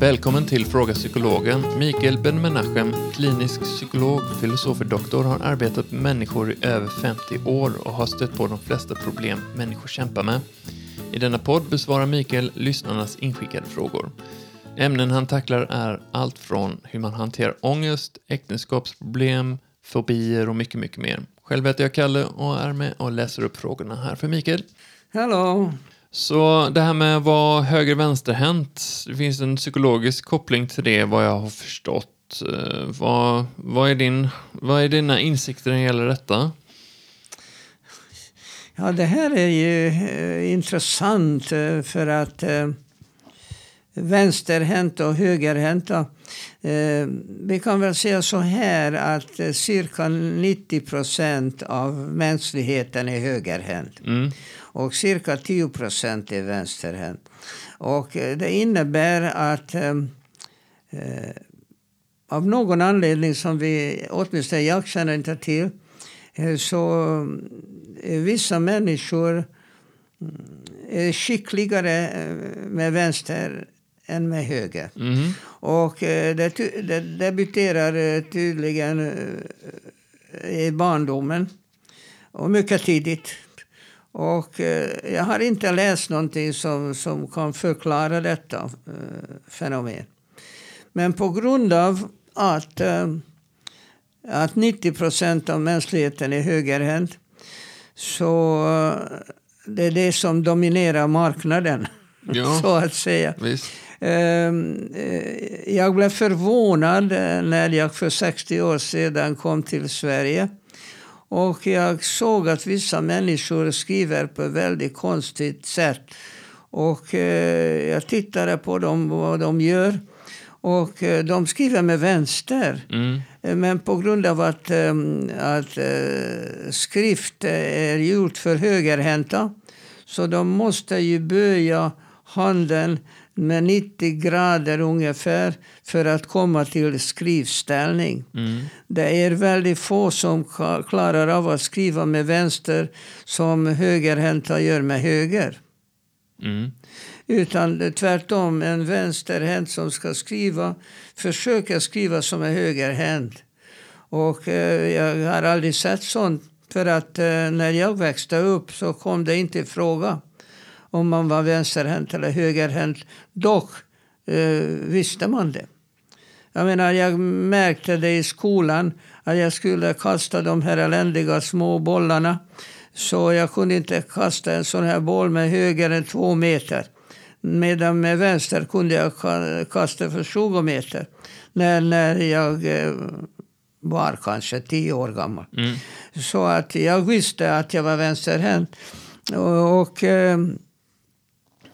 Välkommen till Fråga Psykologen. Mikael Ben-Menachem, klinisk psykolog, filosof och doktor, har arbetat med människor i över 50 år och har stött på de flesta problem människor kämpar med. I denna podd besvarar Mikael lyssnarnas inskickade frågor. Ämnen han tacklar är allt från hur man hanterar ångest, äktenskapsproblem, fobier och mycket, mycket mer. Själv heter jag Kalle och är med och läser upp frågorna här för Mikael. Hallå! Så det här med att vara höger-vänsterhänt, det finns en psykologisk koppling till det vad jag har förstått. Eh, Vad, vad, är, din, vad är dina insikter när det gäller detta? Ja, det här är ju eh, intressant eh, för att eh, vänsterhänt och högerhänta. Eh, vi kan väl säga så här att eh, cirka 90 procent av mänskligheten är högerhänt. Mm. Och cirka 10 procent är vänsterhänt. Och eh, det innebär att eh, eh, av någon anledning som vi, åtminstone jag känner inte till, eh, så är vissa människor mm, är skickligare med vänster än med höger. Mhm. Och det, det debuterar tydligen i barndomen. Och mycket tidigt. Och eh, jag har inte läst någonting som, som kan förklara detta eh, fenomen. Men på grund av att, eh, att 90 procent av mänskligheten är högerhänt så eh, det är det som dominerar marknaden, Ja. så att säga. Visst. Ehm, eh, Jag blev förvånad när jag för 60 år sedan kom till Sverige. Och jag såg att vissa människor skriver på ett väldigt konstigt sätt. Och eh, jag tittade på dem, vad de gör. Och eh, de skriver med vänster. Mm. Eh, Men på grund av att, eh, att skrift är gjort för högerhänta så de måste ju böja handen med 90 grader ungefär för att komma till skrivställning. Mm. Det är väldigt få som klarar av att skriva med vänster som högerhänta gör med höger. Mm. Utan tvärtom, en vänsterhänt som ska skriva försöker skriva som en högerhänt. Och eh, jag har aldrig sett sånt. För att eh, när jag växte upp så kom det inte i fråga om man var vänsterhänt eller högerhänt. Dock eh, visste man det. Jag menar, jag märkte det i skolan att jag skulle kasta de här eländiga små bollarna. Så jag kunde inte kasta en sån här boll med höger än två meter. Medan med vänster kunde jag ka- kasta för 20 meter. När, när jag eh, var kanske 10 år gammal. Mm. Så att jag visste att jag var vänsterhänt. Och, och eh,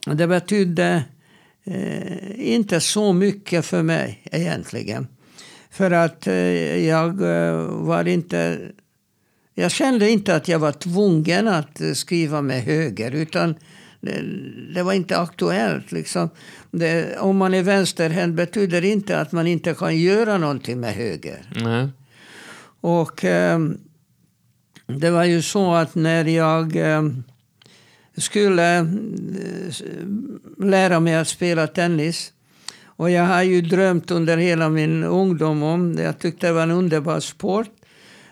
det betydde eh, inte så mycket för mig egentligen. För att eh, jag eh, var inte... Jag kände inte att jag var tvungen att skriva med höger. Utan det, det var inte aktuellt. Liksom. Det, om man är vänsterhänt betyder inte att man inte kan göra någonting med höger. Nej. Och eh, det var ju så att när jag eh, skulle eh, lära mig att spela tennis och jag har ju drömt under hela min ungdom om det. Jag tyckte det var en underbar sport.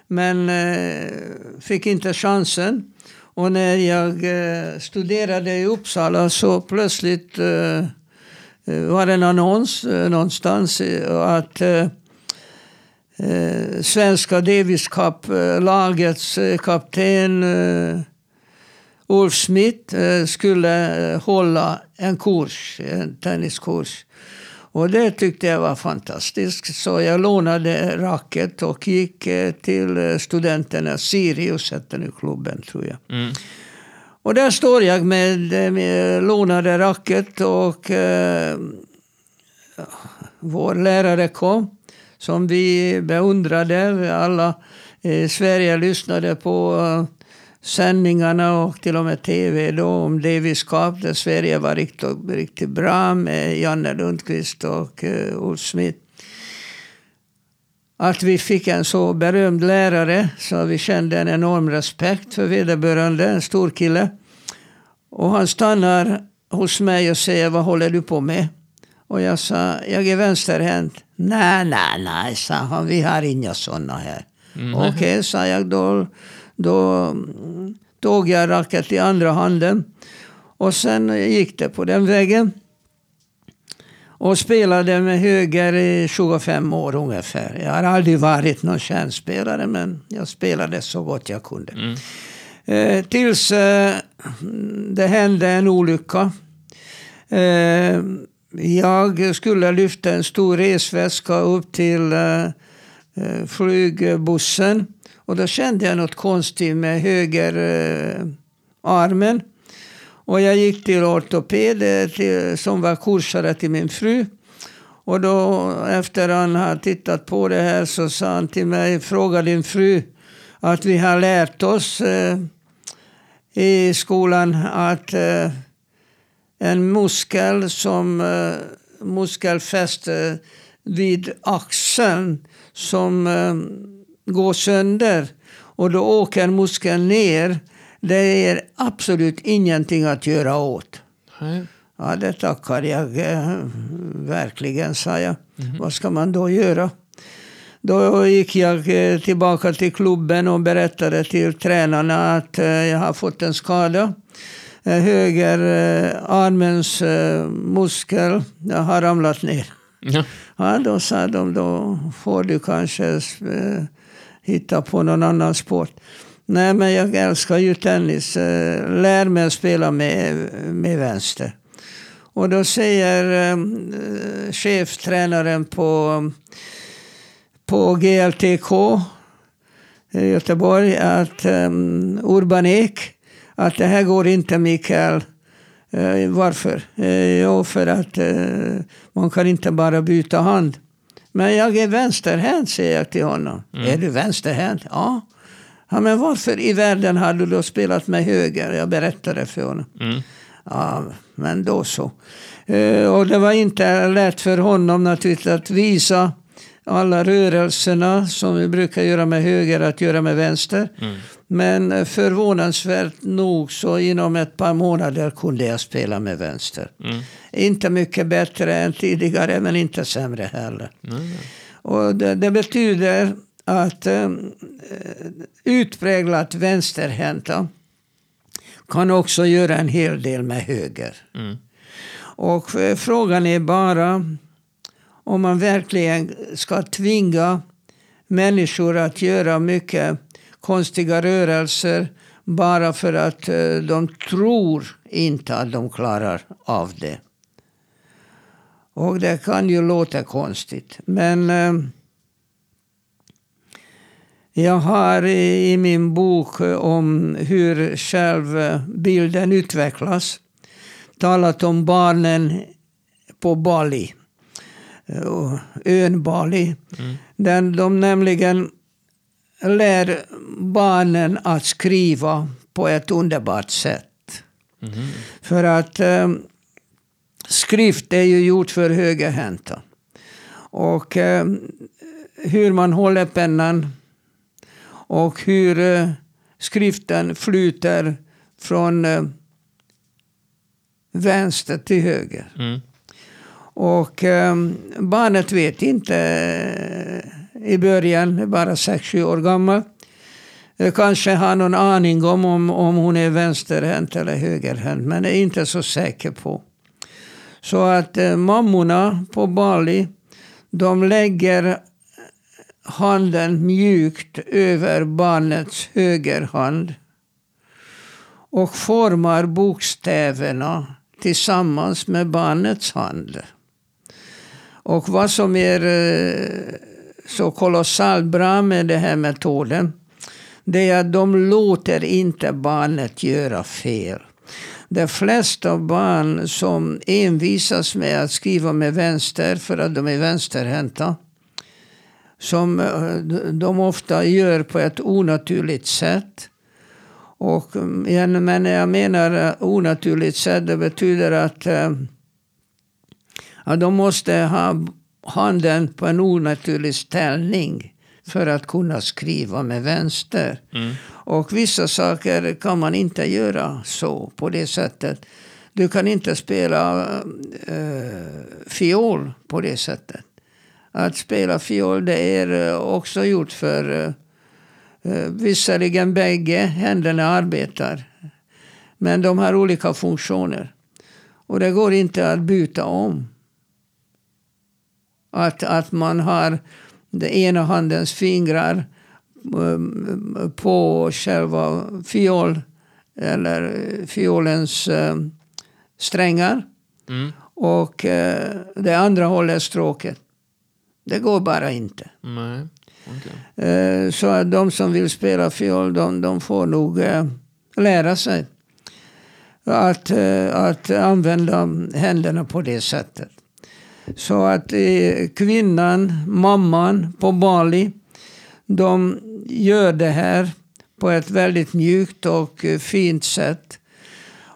Men eh, fick inte chansen. Och när jag eh, studerade i Uppsala så plötsligt eh, eh var det en annons eh, någonstans eh, att eh, svenska Davis Cup-lagets eh, kapten eh, Ulf Smith eh, skulle eh, hålla en kurs, en tenniskurs. Och det tyckte jag var fantastiskt. Så jag lånade racket och gick eh, till studenterna. Sirius hette nu klubben tror jag. Mm. Och där står jag med, med lånade racket och eh, vår lärare kom som vi beundrade. Alla i Sverige lyssnade på sändningarna och till och med tv då om Davis Cup där Sverige var riktigt, riktigt bra med Janne Lundqvist och uh, Ulf Smith. Att vi fick en så berömd lärare så vi kände en enorm respekt för vederbörande, en stor kille. Och han stannar hos mig och säger vad håller du på med? Och jag sa, jag är vänsterhänt. Nej, nej, nej, sa han, vi har inga sådana här. Mm. Okej, okay, sa jag, då, då tog jag racket i andra handen. Och sen gick det på den vägen. Och spelade med höger i 25 år ungefär. Jag har aldrig varit någon kärnspelare men jag spelade så gott jag kunde. Mm. Eh, tills eh, det hände en olycka. Eh, jag skulle lyfta en stor resväska upp till eh, eh, flygbussen. Och då kände jag något konstigt med höger eh, armen. Och jag gick till ortoped eh, till, som var kursare till min fru. Och då efter han har tittat på det här så sa han till mig, fråga din fru att vi har lärt oss eh, i skolan att eh, en muskel som eh, muskelfäste eh, vid axeln som eh, går sönder och då åker muskeln ner. Det är absolut ingenting att göra åt. Nej. Ja, det tackar jag eh, verkligen, sa jag. Mhm. Vad ska man då göra? Då gick jag eh, tillbaka till klubben och berättade till tränarna att eh, jag har fått en skada. Höger armens muskel har ramlat ner. Ja. Ja, då sa de då får du kanske hitta på någon annan sport. Nej, men jag älskar ju tennis. Eh, lär mig att spela med, med vänster. Och då säger eh, cheftränaren på, på GLTK i eh, Göteborg att um, Urban Ek, att det här går inte Mikael. Eh, varför? Eh, jo, för att eh, man kan inte bara byta hand. Men jag är vänsterhänt, säger jag till honom. Är du vänsterhänt? Ja. ja. Men varför i världen har du då spelat med höger? Jag berättade för honom. Mm. Ja, men då så. Eh, och det var inte lätt för honom naturligtvis att visa alla rörelserna som vi brukar göra med höger att göra med vänster. Mm. Men förvånansvärt nog så inom ett par månader kunde jag spela med vänster. Mm. Inte mycket bättre än tidigare men inte sämre heller. Nej. Och det, det betyder att eh, utpräglat vänsterhänta kan också göra en hel del med höger. Mm. Och eh, frågan är bara om man verkligen ska tvinga människor att göra mycket konstiga rörelser bara för att eh, de tror inte att de klarar av det. Och det kan ju låta konstigt. Men eh, jag har i, i min bok om hur självbilden utvecklas talat om barnen på Bali eh, Ön Bali. Mm. Där de nämligen lär barnen att skriva på ett underbart sätt. Mhm. För att eh, skrift är ju gjort för högerhänta. Och eh, hur man håller pennan och hur eh, skriften flyter från eh, vänster till höger. Mm. Och eh, barnet vet inte eh, i början, bara 6-7 år gammal. Eh, Kanske har någon aning om, om om hon är vänsterhänt eller högerhänt, men är inte så säker på. Så att eh, mammorna på Bali, de lägger handen mjukt över barnets högerhand och formar bokstäverna tillsammans med barnets hand. Och vad som är eh, så kolossalt bra med den här metoden det är att de låter inte barnet göra fel. De flesta barn som envisas med att skriva med vänster för att de är vänsterhänta som eh, de ofta gör på ett onaturligt sätt. Och, mm, men jag menar eh, onaturligt sätt, det betyder att, eh, att de måste ha handen på en onaturlig ställning för att kunna skriva med vänster. Mm. Och vissa saker kan man inte göra så, på det sättet. Du kan inte spela uh, fiol på det sättet. Att spela fiol det är också gjort för uh, visserligen bägge händerna arbetar. Men de har olika funktioner. Och det går inte att byta om. Att, att man har den ena handens fingrar um, på själva fiol eller fiolens um, strängar. Mm. Och uh, det andra håller stråket. Det går bara inte. Nej. Okay. Så att de som vill spela fiol, de, de får nog lära sig att, att använda händerna på det sättet. Så att eh, kvinnan, mamman på Bali, de gör det här på ett väldigt mjukt och eh, fint sätt.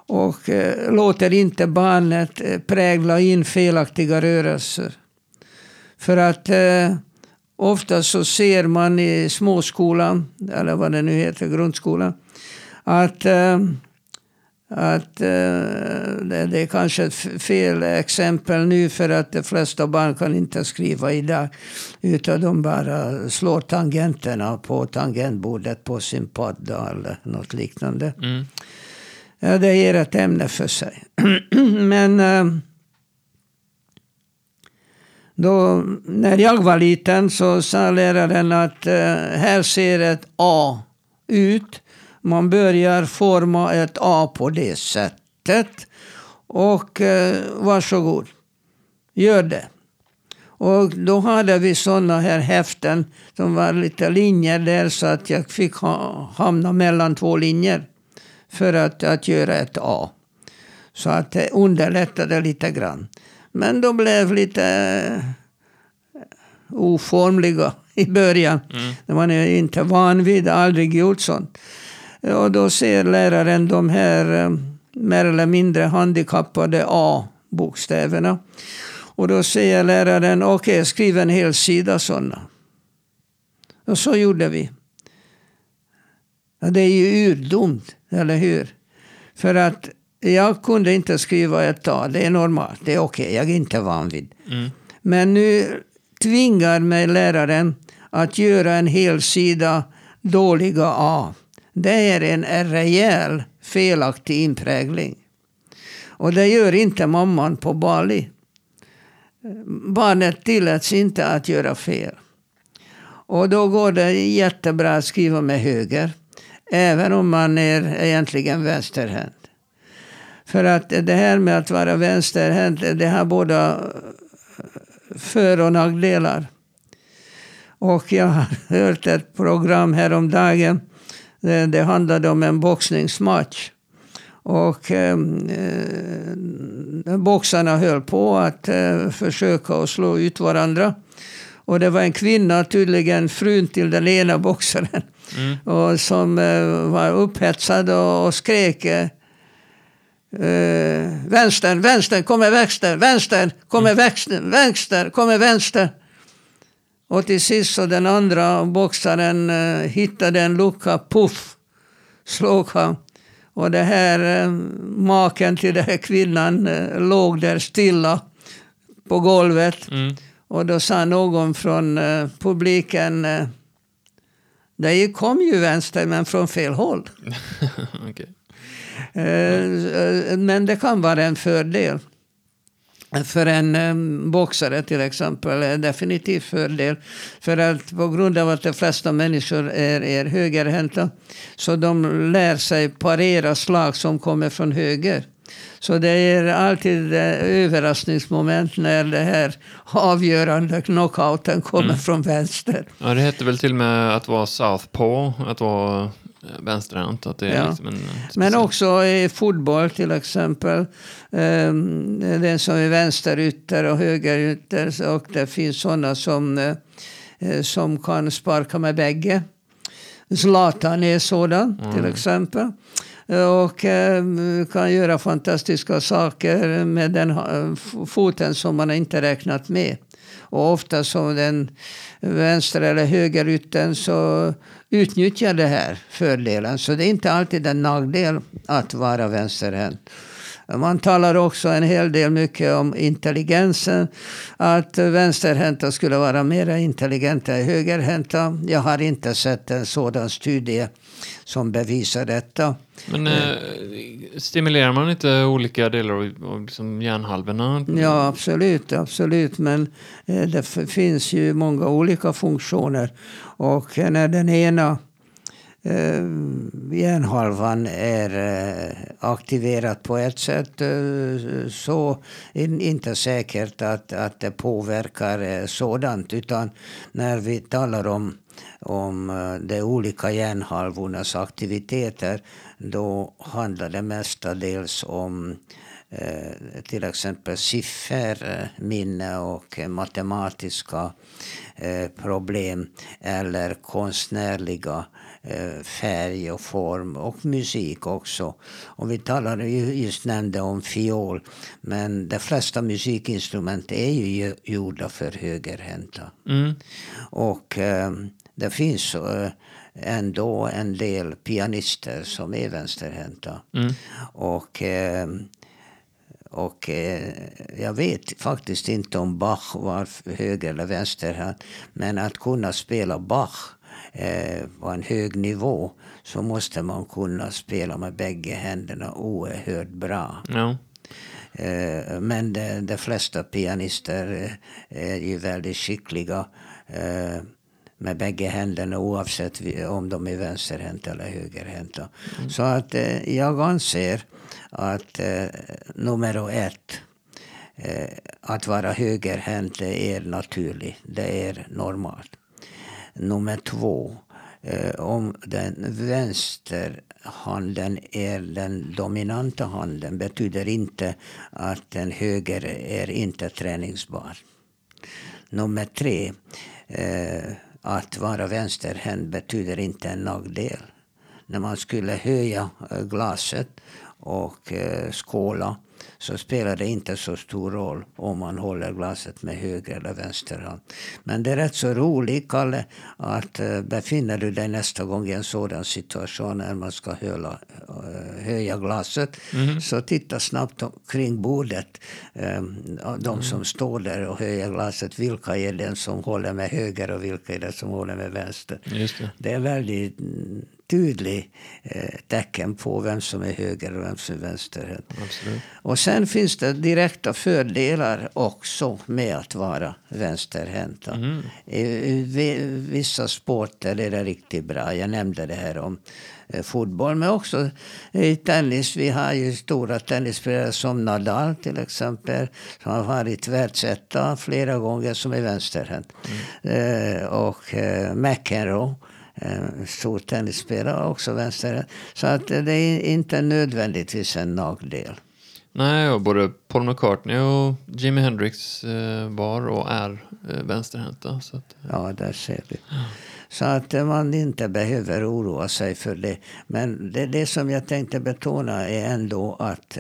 Och eh, låter inte barnet eh, prägla in felaktiga rörelser. För att eh, ofta så ser man i småskolan, eller vad det nu heter, grundskolan, att eh, att eh, det, det, är kanske ett fel exempel nu för att de flesta barn kan inte skriva idag. Utan de bara slår tangenterna på tangentbordet på sin padda eller något liknande. Mm. Ja, det ger ett ämne för sig. Men eh, då, när jag var liten så sa läraren att eh, här ser ett A ut. Man börjar forma ett A på det sättet. Och eh, varsågod, gör det. Och då hade vi sådana här häften som var lite linjer där så att jag fick ha, hamna mellan två linjer för att, att göra ett A. Så att det underlättade lite grann. Men de blev lite eh, oformliga i början. Mm. Man är inte van vid, aldrig gjort sånt. Och då ser läraren de här eh, mer eller mindre handikappade A-bokstäverna. Och då säger läraren, okej, okay, skriv en hel sida sådana. Och så gjorde vi. Ja, det är ju urdumt, eller hur? För att jag kunde inte skriva ett A, det är normalt, det är okej, okay, jag är inte van vid. Mm. Men nu tvingar mig läraren att göra en hel sida dåliga A det är en, rejäl felaktig inprägling. Och det gör inte mamman på Bali. Barnet tilläts inte att göra fel. Och då går det jättebra att skriva med höger. Även om man är egentligen vänsterhänt. För att det här med att vara vänsterhänt, det har båda eh, för och nackdelar. Och jag har hört ett program häromdagen det, det handlade om en boxningsmatch. Och eh, boxarna höll på att eh, försöka att slå ut varandra. Och det var en kvinna, tydligen frun till den ena boxaren, mm. och som eh, var upphetsad och, och skrek eh, vänster, vänster, kommer vänster, vänster, kommer mm. vänster, vänster, kommer vänster. Och till sist så den andra boxaren eh, hittade en lucka, puff, slog han. Och det här eh, maken till den här kvinnan eh, låg där stilla på golvet. Mm. Och då sa någon från eh, publiken eh, det kom ju vänster men från fel håll. okay. eh, men det kan vara en fördel för en boxare till exempel är definitivt fördel. För att på grund av att de flesta människor är, är högerhänta så de lär sig parera slag som kommer från höger. Så det är alltid överraskningsmoment när det här avgörande knockouten kommer mm. från vänster. Ja, det heter väl till och med att vara southpaw, att vara vänsterhänt. Att det är ja. liksom en Men också i fotboll till exempel. Um, den som är vänsterytter och högerytter. Och det finns sådana som, uh, som kan sparka med bägge. Zlatan är sådan mm. till exempel. Och uh, kan göra fantastiska saker med den foten som man inte räknat med. Och ofta som den vänster eller högerytten så utnyttjar det här fördelen. Så det är inte alltid en nackdel att vara vänsterhänt. Man talar också en hel del mycket om intelligensen. Att vänsterhänta skulle vara mer intelligenta än högerhänta. Jag har inte sett en sådan studie som bevisar detta. Men eh, stimulerar man inte olika delar av, liksom hjärnhalvorna? Ja, absolut. absolut. Men eh, det finns ju många olika funktioner. Och när den ena Eh, hjärnhalvan är eh, aktiverad på ett sätt eh, så är det inte säkert att, att det påverkar sådant. Utan när vi talar om om de olika hjärnhalvornas aktiviteter då handlar det mestadels om till exempel sifferminne och matematiska problem eller konstnärliga färg och form och musik också. Och vi talade just nämnde om fiol men de flesta musikinstrument är ju gjorda för högerhänta. Mm. Och eh, det finns eh, ändå en del pianister som är vänsterhänta. Mm. Och, eh, och eh, jag vet faktiskt inte om Bach var höger eller vänsterhänt. Men att kunna spela Bach på en hög nivå så måste man kunna spela med bägge händerna oerhört bra. Ja. Men de, de flesta pianister är ju väldigt skickliga med bägge händerna oavsett om de är vänsterhänta eller högerhänta. Mm. Så att eh, jag anser att eh, nummer ett eh, att vara högerhänt är naturligt. Det är normalt. Nummer två. Eh, om den vänsterhanden är den dominanta handen betyder inte att den höger är inte träningsbar. Nummer tre. Eh, att vara vänsterhänt betyder inte en nackdel. När man skulle höja eh, glaset och eh, skåla så spelar det inte så stor roll om man håller glaset med höger eller vänster hand. Men det är rätt så roligt, Kalle, att uh, befinner du dig nästa gång i en sådan situation när man ska höla, uh, höja glaset, mm. så titta snabbt kring bordet. Um, de mm. som står där och höjer glaset, vilka är det som håller med höger och vilka är det som håller med vänster? Det. det. är väldigt mm, tydlig eh, tecken på vem som är höger och vem som är vänsterhänt. Och sen finns det direkta fördelar också med att vara vänsterhänta. Mm. I, vissa sporter är det riktigt bra. Jag nämnde det här om eh, fotboll, men också i tennis. Vi har ju stora tennisspelare som Nadal till exempel, som har varit världsetta flera gånger, som är vänsterhänt. Mm. Eh, och eh, McEnroe en stor tennisspelare också vänster. Så att det är inte nödvändigtvis en nackdel. Nej, och både Paul McCartney och Jimi Hendrix eh, var och är eh, vänsterhänta. Så att, ja, där ser du. Så att man inte behöver oroa sig för det. Men det, det som jag tänkte betona är ändå att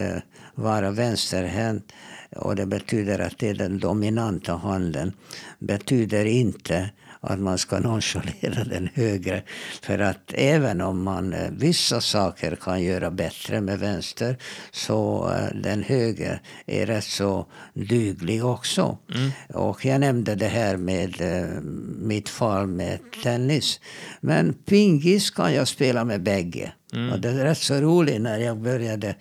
vara vänsterhänt och det betyder att det är den dominanta handen. betyder inte att man ska nonchalera den högre. För att även om man eh, vissa saker kan göra bättre med vänster så eh, den höger är rätt så duglig också. Mm. Och jag nämnde det här med uh, mitt fall med tennis. Men pingis kan jag spela med bägge. Mm. Och det är rätt så roligt när jag började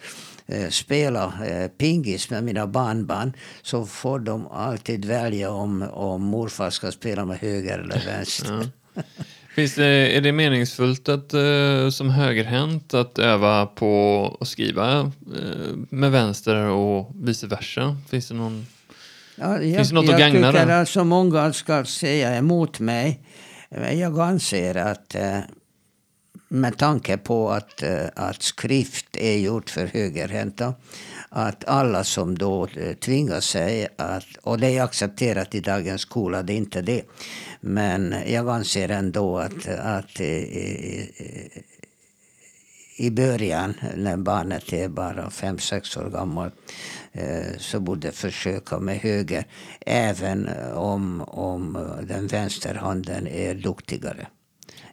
Eh, spela eh, pingis med mina barnbarn så får de alltid välja om, om morfar ska spela med höger eller vänster. Ja. Finns det, är det meningsfullt att, eh, som högerhänt att öva på att skriva med vänster och vice versa? Finns det någon Ja, jag, Finns det något att gagna Jag tycker att så många ska säga emot mig. Jag anser att med tanke på att, eh, att skrift är gjort för högerhänta. Att alla som då eh, tvingar sig att, och det är accepterat i dagens skola, det är inte det. Men jag anser ändå att, att i, i början, när barnet är bara fem sex år gammalt, eh, så borde försöka med höger, även om, om den vänsterhanden är duktigare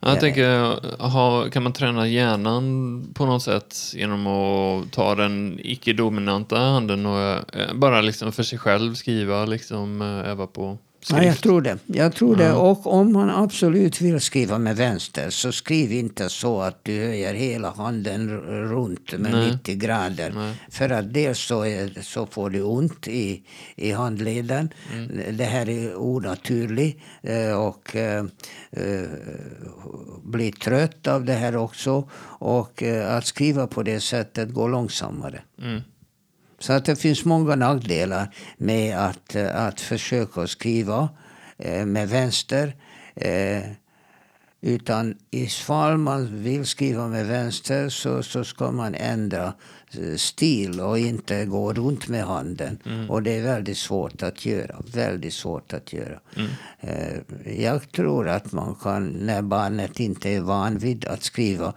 jag tänker, ha, kan man träna hjärnan på något sätt genom att ta den icke-dominanta handen och eh, bara liksom för sig själv skriva, liksom eh, öva på Ja, jag skrift? tror det. Jag tror det. Ja. Och om man absolut vill skriva med vänster så skriv inte så att du höjer hela handen runt med Nej. 90 grader. Nej. För att dels så, är, så får du ont i, i handleden. Mm. Det här är onaturligt eh, och eh, eh, blir trött av det här också. Och eh, att skriva på det sättet går långsammare. Mm. Så att det finns många nackdelar med att, eh, att försöka skriva eh, med vänster. Eh, utan ifall man vill skriva med vänster så, så ska man ändra stil och inte gå runt med handen. Och det är väldigt svårt att göra. Väldigt svårt att göra. Eh, jag tror att man kan, när barnet inte är van vid att skriva,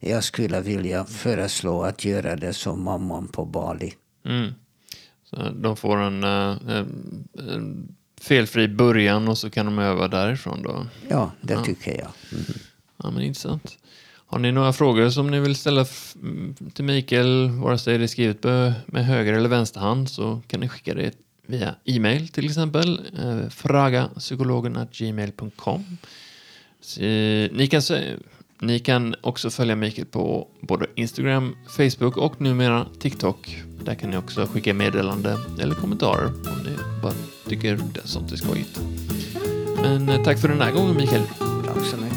jag skulle vilja föreslå att göra det som mamman på Bali. Mm. Så de får en, eh, en, en felfri början och så kan de öva därifrån då. Ja, det Ja. tycker jag. Ja, men intressant. Har ni några frågor som ni vill ställa mm, till Mikael, vare sig det är skrivet med höger eller vänster hand, så kan ni skicka det via e-mail till exempel. Eh, eh, ni, kan, ni kan också följa Mikael på både Instagram, Facebook och numera TikTok. Där kan ni också skicka meddelande eller kommentarer om ni bara tycker det är sånt är skojigt. Men eh, tack för den här gången Mikael. Tack så mycket.